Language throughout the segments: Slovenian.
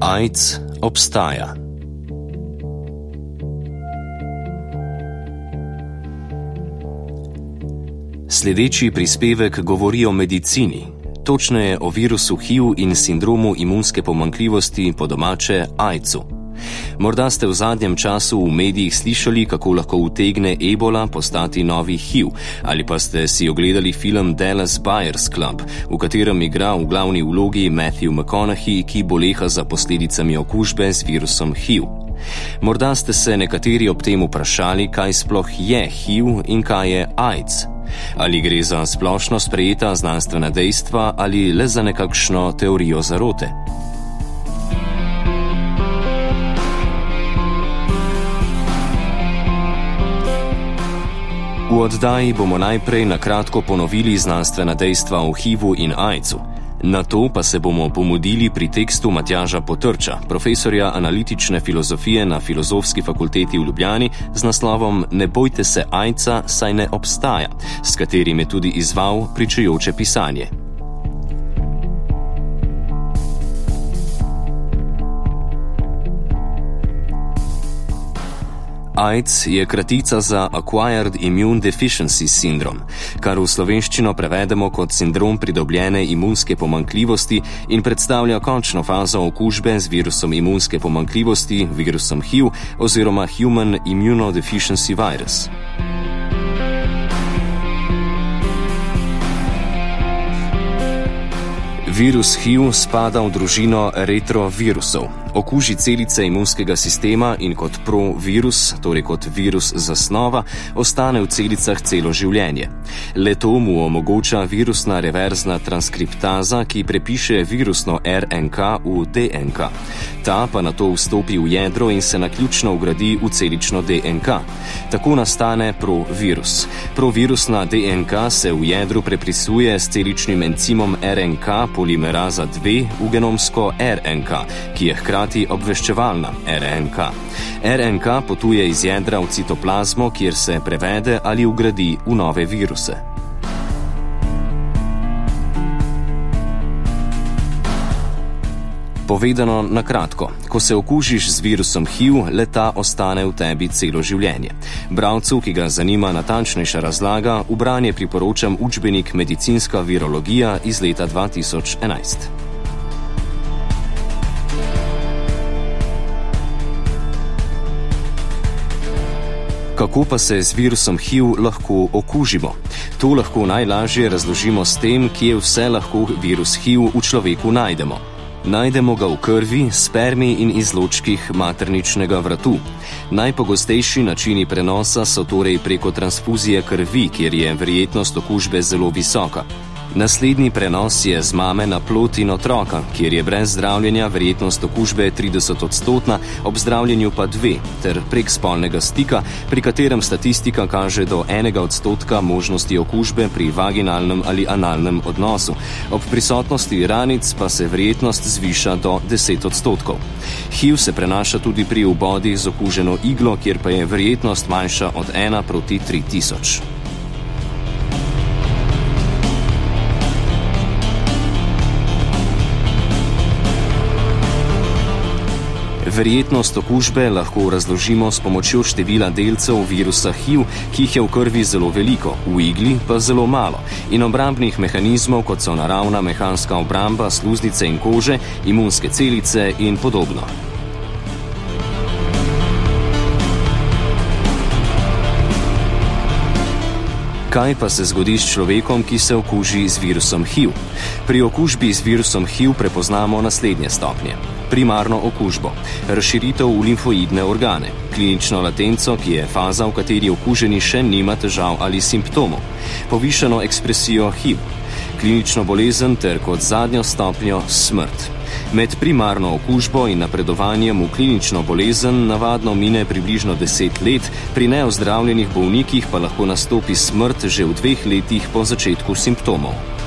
AIDS obstaja. Sledeči prispevek govori o medicini, točneje o virusu HIV in sindromu imunske pomankljivosti po domače AIDS-u. Morda ste v zadnjem času v medijih slišali, kako lahko utegne ebola postati novi HIV, ali pa ste si ogledali film Dallas Buyers Club, v katerem igra v glavni vlogi Matthew McConaughey, ki boleha za posledicami okužbe z virusom HIV. Morda ste se nekateri ob tem vprašali, kaj sploh je HIV in kaj je AIDS. Ali gre za splošno sprejeta znanstvena dejstva ali le za nekakšno teorijo zarote? V oddaji bomo najprej na kratko ponovili znanstvena dejstva o HIV-u in AIDS-u. Na to pa se bomo pomudili pri tekstu Matjaža Potrča, profesorja analitične filozofije na Filozofski fakulteti v Ljubljani z naslovom Ne bojte se AIDS-a, saj ne obstaja, s katerim je tudi izval pričujoče pisanje. AIDS je kratica za Acquired Immune Deficiency Syndrome, kar v slovenščino prevedemo kot sindrom pridobljene imunske pomankljivosti in predstavlja končno fazo okužbe z virusom imunske pomankljivosti, virusom HIV oziroma Human Immunodeficiency Virus. Virus HIV spada v družino retrovirusov, okuži celice imunskega sistema in kot provirus, torej kot virus zasnova, ostane v celicah celo življenje. Le to mu omogoča virusna reverzna transkriptaza, ki prepiše virusno RNK v DNK. Ta pa na to vstopi v jedro in se naključno ugradi v celično DNK. Tako nastane provirus. Provirusna DNK se v jedru prepisuje s celičnim encimom RNK polimeraza 2 v genomsko RNK, ki je hkrati hkrati obveščevalna RNK. RNK potuje iz jedra v citoplazmo, kjer se prevede ali ugradi v nove viruse. Povedano na kratko, ko se okužiš z virusom HIV, leta ostane v tebi celo življenje. Bravcu, ki ga zanima natančnejša razlaga, v branje priporočam učbenik Medicinska virologija iz leta 2011. Kako pa se z virusom HIV lahko okužimo? To lahko najlažje razložimo s tem, kje vse lahko virus HIV v človeku najdemo. Najdemo ga v krvi, spermi in izločkih materničnega vratu. Najpogostejši načini prenosa so torej preko transfuzije krvi, kjer je verjetnost okužbe zelo visoka. Naslednji prenos je z mame na plot in otroka, kjer je brez zdravljenja verjetnost okužbe 30 odstotna, ob zdravljenju pa 2, ter prek spolnega stika, pri katerem statistika kaže do 1 odstotka možnosti okužbe pri vaginalnem ali analnem odnosu. Ob prisotnosti ranic pa se verjetnost zviša do 10 odstotkov. HIV se prenaša tudi pri vbodi z okuženo iglo, kjer pa je verjetnost manjša od 1 proti 3000. Verjetnost okužbe lahko razložimo s pomočjo števila delcev virusa HIV, ki jih je v krvi zelo veliko, v igli pa zelo malo, in obrambnih mehanizmov, kot so naravna mehanska obramba, sluznice in kože, imunske celice in podobno. Kaj pa se zgodi s človekom, ki se okuži z virusom HIV? Pri okužbi z virusom HIV prepoznamo naslednje stopnje. Primarno okužbo, razširitev v limfoidne organe, klinično latenco, ki je faza, v kateri okuženi še nima težav ali simptomov, povišeno ekspresijo HIV, klinično bolezen ter kot zadnjo stopnjo smrt. Med primarno okužbo in napredovanjem v klinično bolezen navadno mine približno 10 let, pri neozdravljenih bolnikih pa lahko nastopi smrt že v dveh letih po začetku simptomov.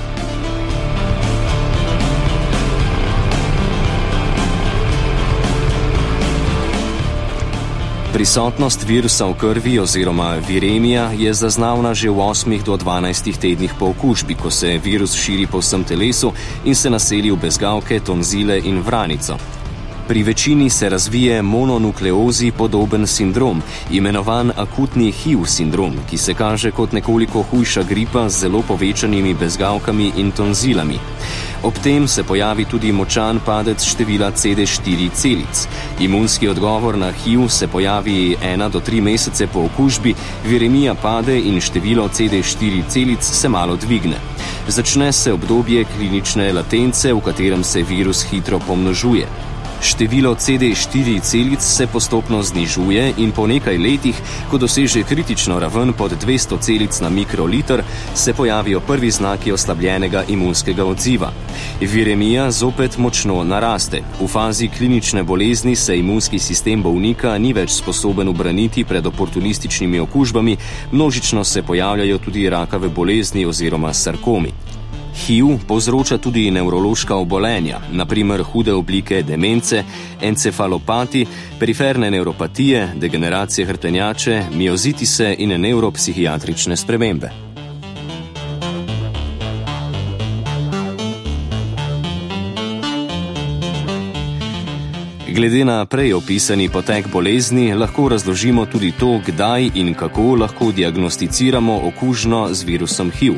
Prisotnost virusa v krvi oziroma viremija je zaznavna že v 8 do 12 tednih po okužbi, ko se virus širi po vsem telesu in se naseli v bezgavke, tonzile in vranico. Pri večini se razvije mononukleozi podoben sindrom, imenovan akutni HIV sindrom, ki se kaže kot nekoliko hujša gripa z zelo povečanimi bezgavkami in tonzilami. Ob tem se pojavi tudi močan padec števila CD4 celic. Imunski odgovor na HIV se pojavi ena do tri mesece po okužbi, viremija pade in število CD4 celic se malo dvigne. Začne se obdobje klinične latence, v katerem se virus hitro pomnožuje. Število CD4 celic se postopno znižuje in po nekaj letih, ko doseže kritično raven pod 200 celic na mikroliter, se pojavijo prvi znaki oslabljenega imunskega odziva. Viremija zopet močno naraste. V fazi klinične bolezni se imunski sistem bolnika ni več sposoben obraniti pred oportunističnimi okužbami, množično se pojavljajo tudi rakave bolezni oziroma sarkomi. HIV povzroča tudi nevrološka obolenja, naprimer hude oblike demence, encefalopati, periferne neuropatije, degeneracije hrtenjače, miozitise in neuropsihiatrične spremembe. Glede na prej opisani potek bolezni, lahko razložimo tudi to, kdaj in kako lahko diagnosticiramo okužno z virusom HIV.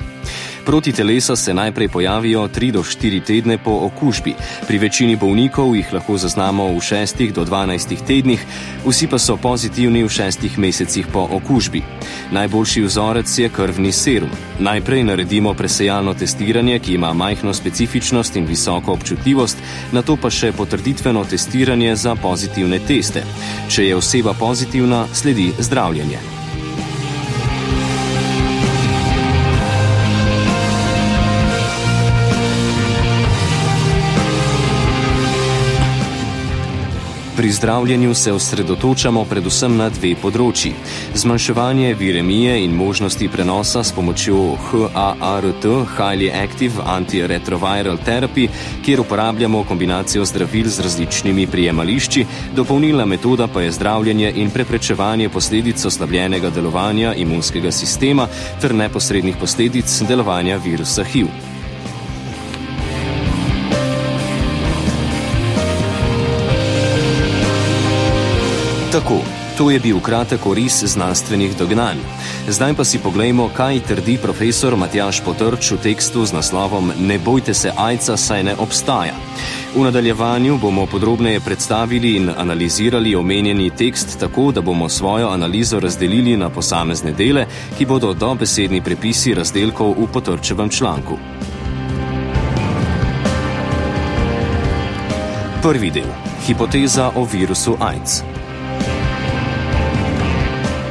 Protitelesa se najprej pojavijo 3 do 4 tedne po okužbi. Pri večini bolnikov jih lahko zaznamo v 6 do 12 tednih, vsi pa so pozitivni v 6 mesecih po okužbi. Najboljši vzorec je krvni serum. Najprej naredimo presejalno testiranje, ki ima majhno specifičnost in visoko občutljivost, na to pa še potrditveno testiranje za pozitivne teste. Če je oseba pozitivna, sledi zdravljenje. Pri zdravljenju se osredotočamo predvsem na dve področji: zmanjševanje viremije in možnosti prenosa s pomočjo HART, Highly Active Antiretroviral Therapy, kjer uporabljamo kombinacijo zdravil z različnimi prijemališči, dopolnilna metoda pa je zdravljenje in preprečevanje posledic oslabljenega delovanja imunskega sistema ter neposrednih posledic delovanja virusa HIV. Tako, to je bil kratek oris znanstvenih dognanj. Zdaj pa si poglejmo, kaj trdi profesor Matjaš Potrč v tekstu z naslovom Ne bojte se ajca, saj ne obstaja. V nadaljevanju bomo podrobneje predstavili in analizirali omenjeni tekst tako, da bomo svojo analizo razdelili na posamezne dele, ki bodo dobesedni prepisi razdelkov v Potrčevem članku. Prvi del. Hipoteza o virusu AIDS.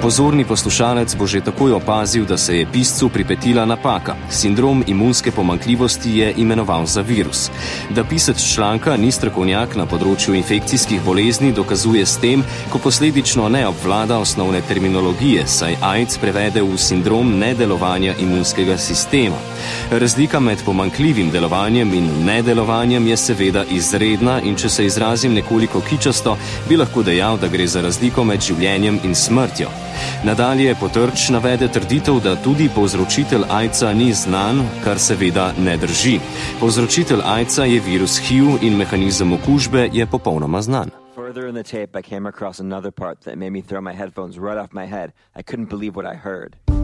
Pozorni poslušalec bo že takoj opazil, da se je piscu pripetila napaka. Sindrom imunske pomankljivosti je imenoval za virus. Da pisec članka ni strokovnjak na področju infekcijskih bolezni, dokazuje s tem, ko posledično ne obvlada osnovne terminologije, saj AIDS prevede v sindrom nedelovanja imunskega sistema. Razlika med pomankljivim delovanjem in nedelovanjem je seveda izredna in če se izrazim nekoliko kičasto, bi lahko dejal, da gre za razliko med življenjem in smrtjo. Nadalje potrč navede trditev, da tudi povzročitelj AIDS-a ni znan, kar seveda ne drži. Povzročitelj AIDS-a je virus HIV in mehanizem okužbe je popolnoma znan. Further in the tape, I came across another part that made me throw my headphones right off my head. I couldn't believe what I heard.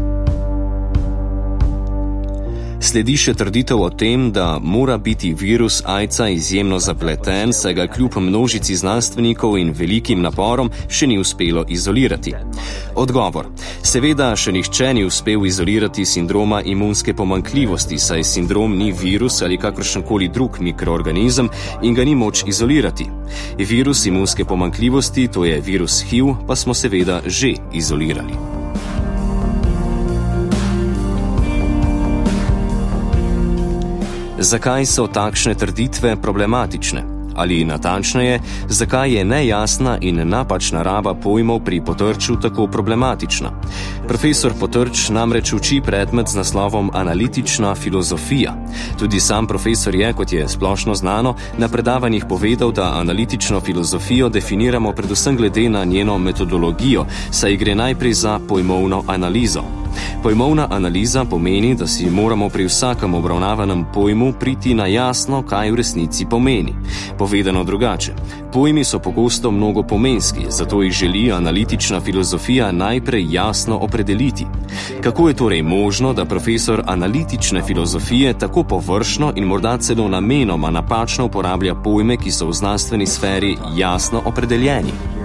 Sledi še trditev o tem, da mora biti virus AIDS-a izjemno zapleten, saj ga kljub množici znanstvenikov in velikim naporom še ni uspelo izolirati. Odgovor. Seveda še nihče ni uspel izolirati sindroma imunske pomankljivosti, saj sindrom ni virus ali kakršenkoli drug mikroorganizem in ga ni moč izolirati. Virus imunske pomankljivosti, to je virus HIV, pa smo seveda že izolirali. Zakaj so takšne trditve problematične? Ali natančneje, zakaj je nejasna in napačna raba pojmov pri potrču tako problematična? Profesor Potrč namreč uči predmet z naslovom Analitična filozofija. Tudi sam profesor je, kot je splošno znano, na predavanjih povedal, da analitično filozofijo definiramo predvsem glede na njeno metodologijo, saj gre najprej za pojmovno analizo. Pojmovna analiza pomeni, da si moramo pri vsakem obravnavanem pojmu priti na jasno, kaj v resnici pomeni. Povedano drugače, pojmi so pogosto mnogo pomenski, zato jih želi analitična filozofija najprej jasno opredeliti. Kako je torej možno, da profesor analitične filozofije tako površno in morda celo namenoma napačno uporablja pojme, ki so v znanstveni sferi jasno opredeljeni?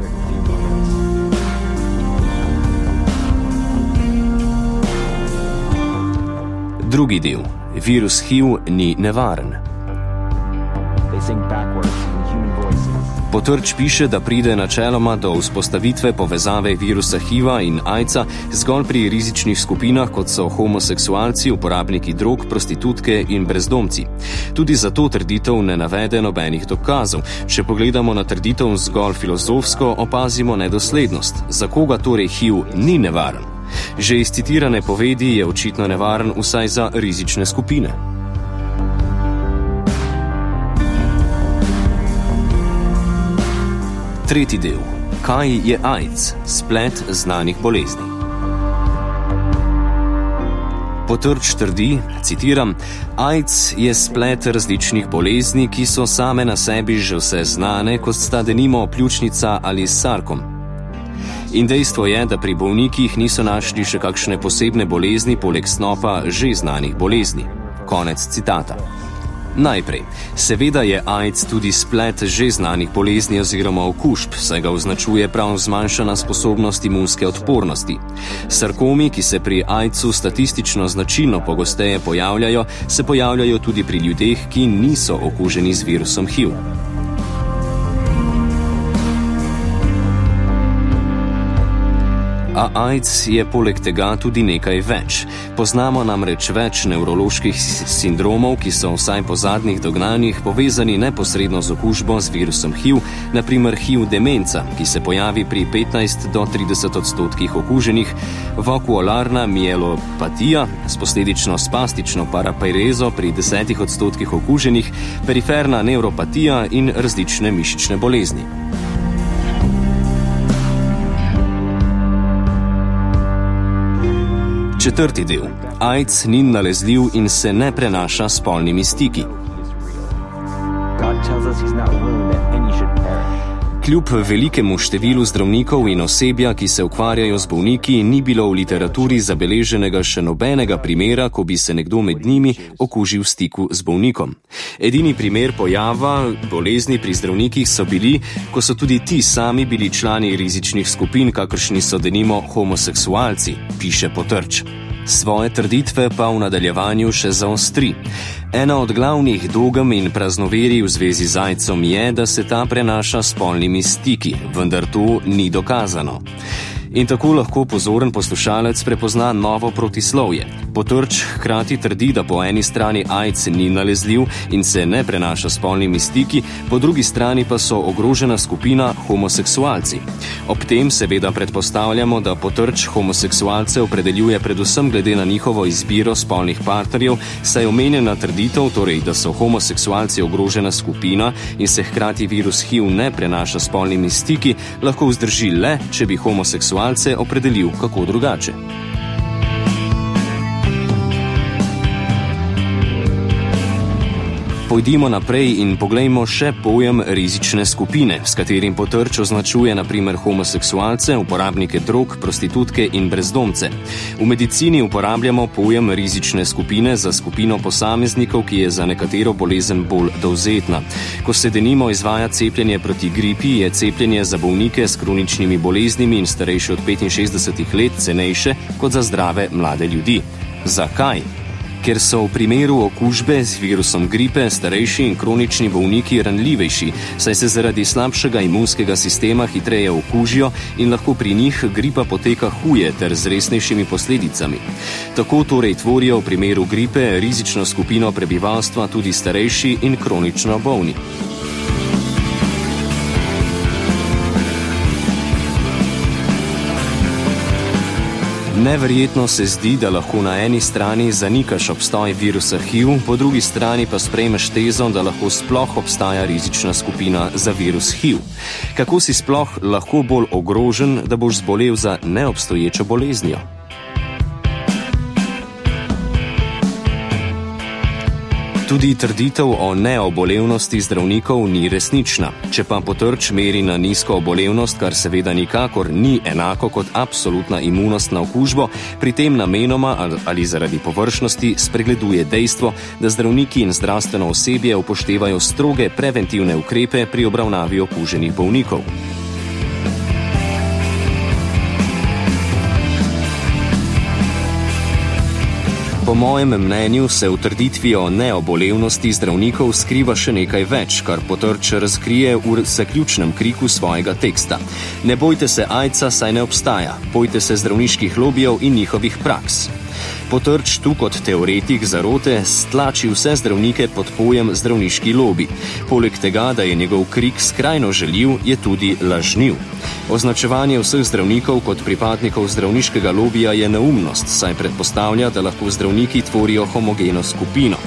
Drugi del. Virus HIV ni nevaren. Potrč piše, da pride načeloma do vzpostavitve povezave virusa HIV-a in AIDS-a zgolj pri rizičnih skupinah, kot so homoseksualci, uporabniki drog, prostitutke in brezdomci. Tudi za to trditev ne navede nobenih dokazov. Če pogledamo na trditev zgolj filozofsko, opazimo nedoslednost. Za koga torej HIV ni nevaren? Že iz citirane povedi je očitno nevaren vsaj za rizične skupine. Tretji del. Kaj je AIDS? Splet znanih bolezni. Potrč trdi, citiram: AIDS je splet različnih bolezni, ki so same na sebi že vse znane, kot sta denimo pljučnica ali sarkom. In dejstvo je, da pri bolnikih niso našli še kakšne posebne bolezni, poleg snopa že znanih bolezni. Konec citata. Najprej, seveda je AIDS tudi splet že znanih bolezni oziroma okužb, saj ga označuje prav zmanjšana sposobnost imunske odpornosti. Sarkomi, ki se pri AIDS-u statistično značilno pogosteje pojavljajo, se pojavljajo tudi pri ljudeh, ki niso okuženi z virusom HIV. A AIDS je poleg tega tudi nekaj več. Poznamo namreč več nevroloških sindromov, ki so vsaj po zadnjih dognanjih povezani neposredno z okužbo z virusom HIV, naprimer HIV demenca, ki se pojavi pri 15 do 30 odstotkih okuženih, vakuolarna mielopatija s posledično spastično parapeirezo pri 10 odstotkih okuženih, periferna neuropatija in različne mišične bolezni. Četrti del. AIDS ni nalezljiv in se ne prenaša s polnimi stiki. Kljub velikemu številu zdravnikov in osebja, ki se ukvarjajo z bolniki, ni bilo v literaturi zabeleženega še nobenega primera, ko bi se nekdo med njimi okužil v stiku z bolnikom. Edini primer pojava bolezni pri zdravnikih so bili, ko so tudi ti sami bili člani rizičnih skupin, kakršni so denimo homoseksualci, piše Potrč. Svoje trditve pa v nadaljevanju še zaostri. Ena od glavnih dogem in praznoveri v zvezi z zajcem je, da se ta prenaša s polnimi stiki, vendar to ni dokazano. In tako lahko pozoren poslušalec prepozna novo protislovje. Potrč hkrati trdi, da po eni strani AIDS ni nalezljiv in se ne prenaša s polnimi stiki, po drugi strani pa so ogrožena skupina homoseksualci. Ob tem seveda predpostavljamo, da potrč homoseksualce opredeljuje predvsem glede na njihovo izbiro spolnih partnerjev, saj omenjena trditev, torej da so homoseksualci ogrožena skupina in se hkrati virus HIV ne prenaša s polnimi stiki, lahko vzdrži le, če bi homoseksualci malce opredelil kako drugače. Pojdimo naprej in poglejmo še pojem rizične skupine, s katerim potrč označuje naprimer homoseksualce, uporabnike drog, prostitutke in brezdomce. V medicini uporabljamo pojem rizične skupine za skupino posameznikov, ki je za nekatero bolezen bolj dovzetna. Ko se denimo izvaja cepljenje proti gripi, je cepljenje za bolnike s kroničnimi boleznimi in starejše od 65 let cenejše kot za zdrave mlade ljudi. Zakaj? Ker so v primeru okužbe z virusom gripe starejši in kronični bolniki ranljivejši, saj se zaradi slabšega imunskega sistema hitreje okužijo in lahko pri njih gripa poteka huje ter z resnejšimi posledicami. Tako torej tvorijo v primeru gripe rizično skupino prebivalstva tudi starejši in kronično bolni. Neverjetno se zdi, da lahko na eni strani zanikaš obstoj virusa HIV, po drugi strani pa sprejmeš tezo, da lahko sploh obstaja rizična skupina za virus HIV. Kako si sploh lahko bolj ogrožen, da boš zbolel za neobstoječo boleznijo? Tudi trditev o neobolevnosti zdravnikov ni resnična. Če pa potrč meri na nizko obolevnost, kar seveda nikakor ni enako kot absolutna imunost na okužbo, pri tem namenoma ali zaradi površnosti spregleduje dejstvo, da zdravniki in zdravstveno osebje upoštevajo stroge preventivne ukrepe pri obravnavi okuženih bolnikov. Po mojem mnenju se v trditvi o neobolevnosti zdravnikov skriva še nekaj več, kar potrč razkrije v zaključnem kriku svojega teksta. Ne bojte se ajca, saj ne obstaja, bojte se zdravniških lobijev in njihovih praks. Potrč tu kot teoretik zarote stlači vse zdravnike pod pojem zdravniški lobby. Poleg tega, da je njegov krik skrajno željiv, je tudi lažniv. Označevanje vseh zdravnikov kot pripadnikov zdravniškega lobija je neumnost, saj predpostavlja, da lahko zdravniki tvorijo homogeno skupino.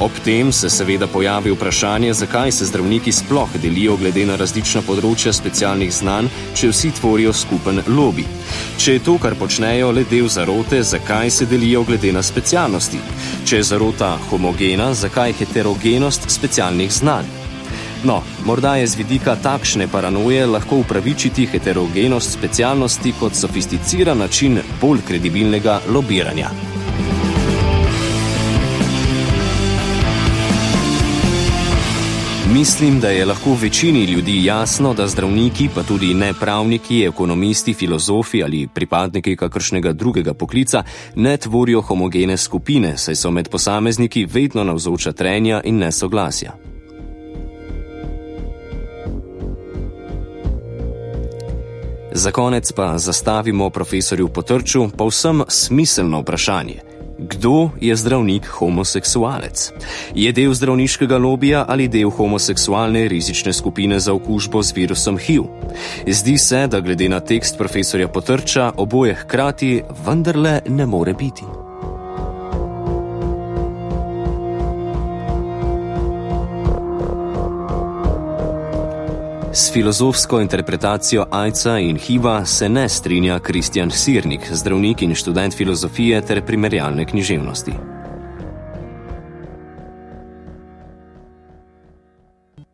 Ob tem se seveda pojavi vprašanje, zakaj se zdravniki sploh delijo glede na različna področja specialnih znanj, če vsi tvorijo skupen lobby. Če je to, kar počnejo, le del zarote, zakaj se delijo glede na specialnosti? Če je zarota homogena, zakaj heterogenost specialnih znanj? No, morda je z vidika takšne paranoje lahko upravičiti heterogenost specialnosti kot sofisticiran način bolj kredibilnega lobiranja. Mislim, da je lahko večini ljudi jasno, da zdravniki, pa tudi ne pravniki, ekonomisti, filozofi ali pripadniki kakršnega drugega poklica ne tvorijo homogene skupine, saj so med posamezniki vedno navzoča trenja in nesoglasja. Za konec pa zastavimo profesorju Potrču povsem smiselno vprašanje. Kdo je zdravnik homoseksualec? Je del zdravniškega lobija ali del homoseksualne rizične skupine za okužbo z virusom HIV? Zdi se, da glede na tekst profesorja Potrča oboje hkrati vendarle ne more biti. S filozofsko interpretacijo AIDS-a in HIV-a se ne strinja Kristjan Sirnik, zdravnik in študent filozofije ter primerjalne književnosti.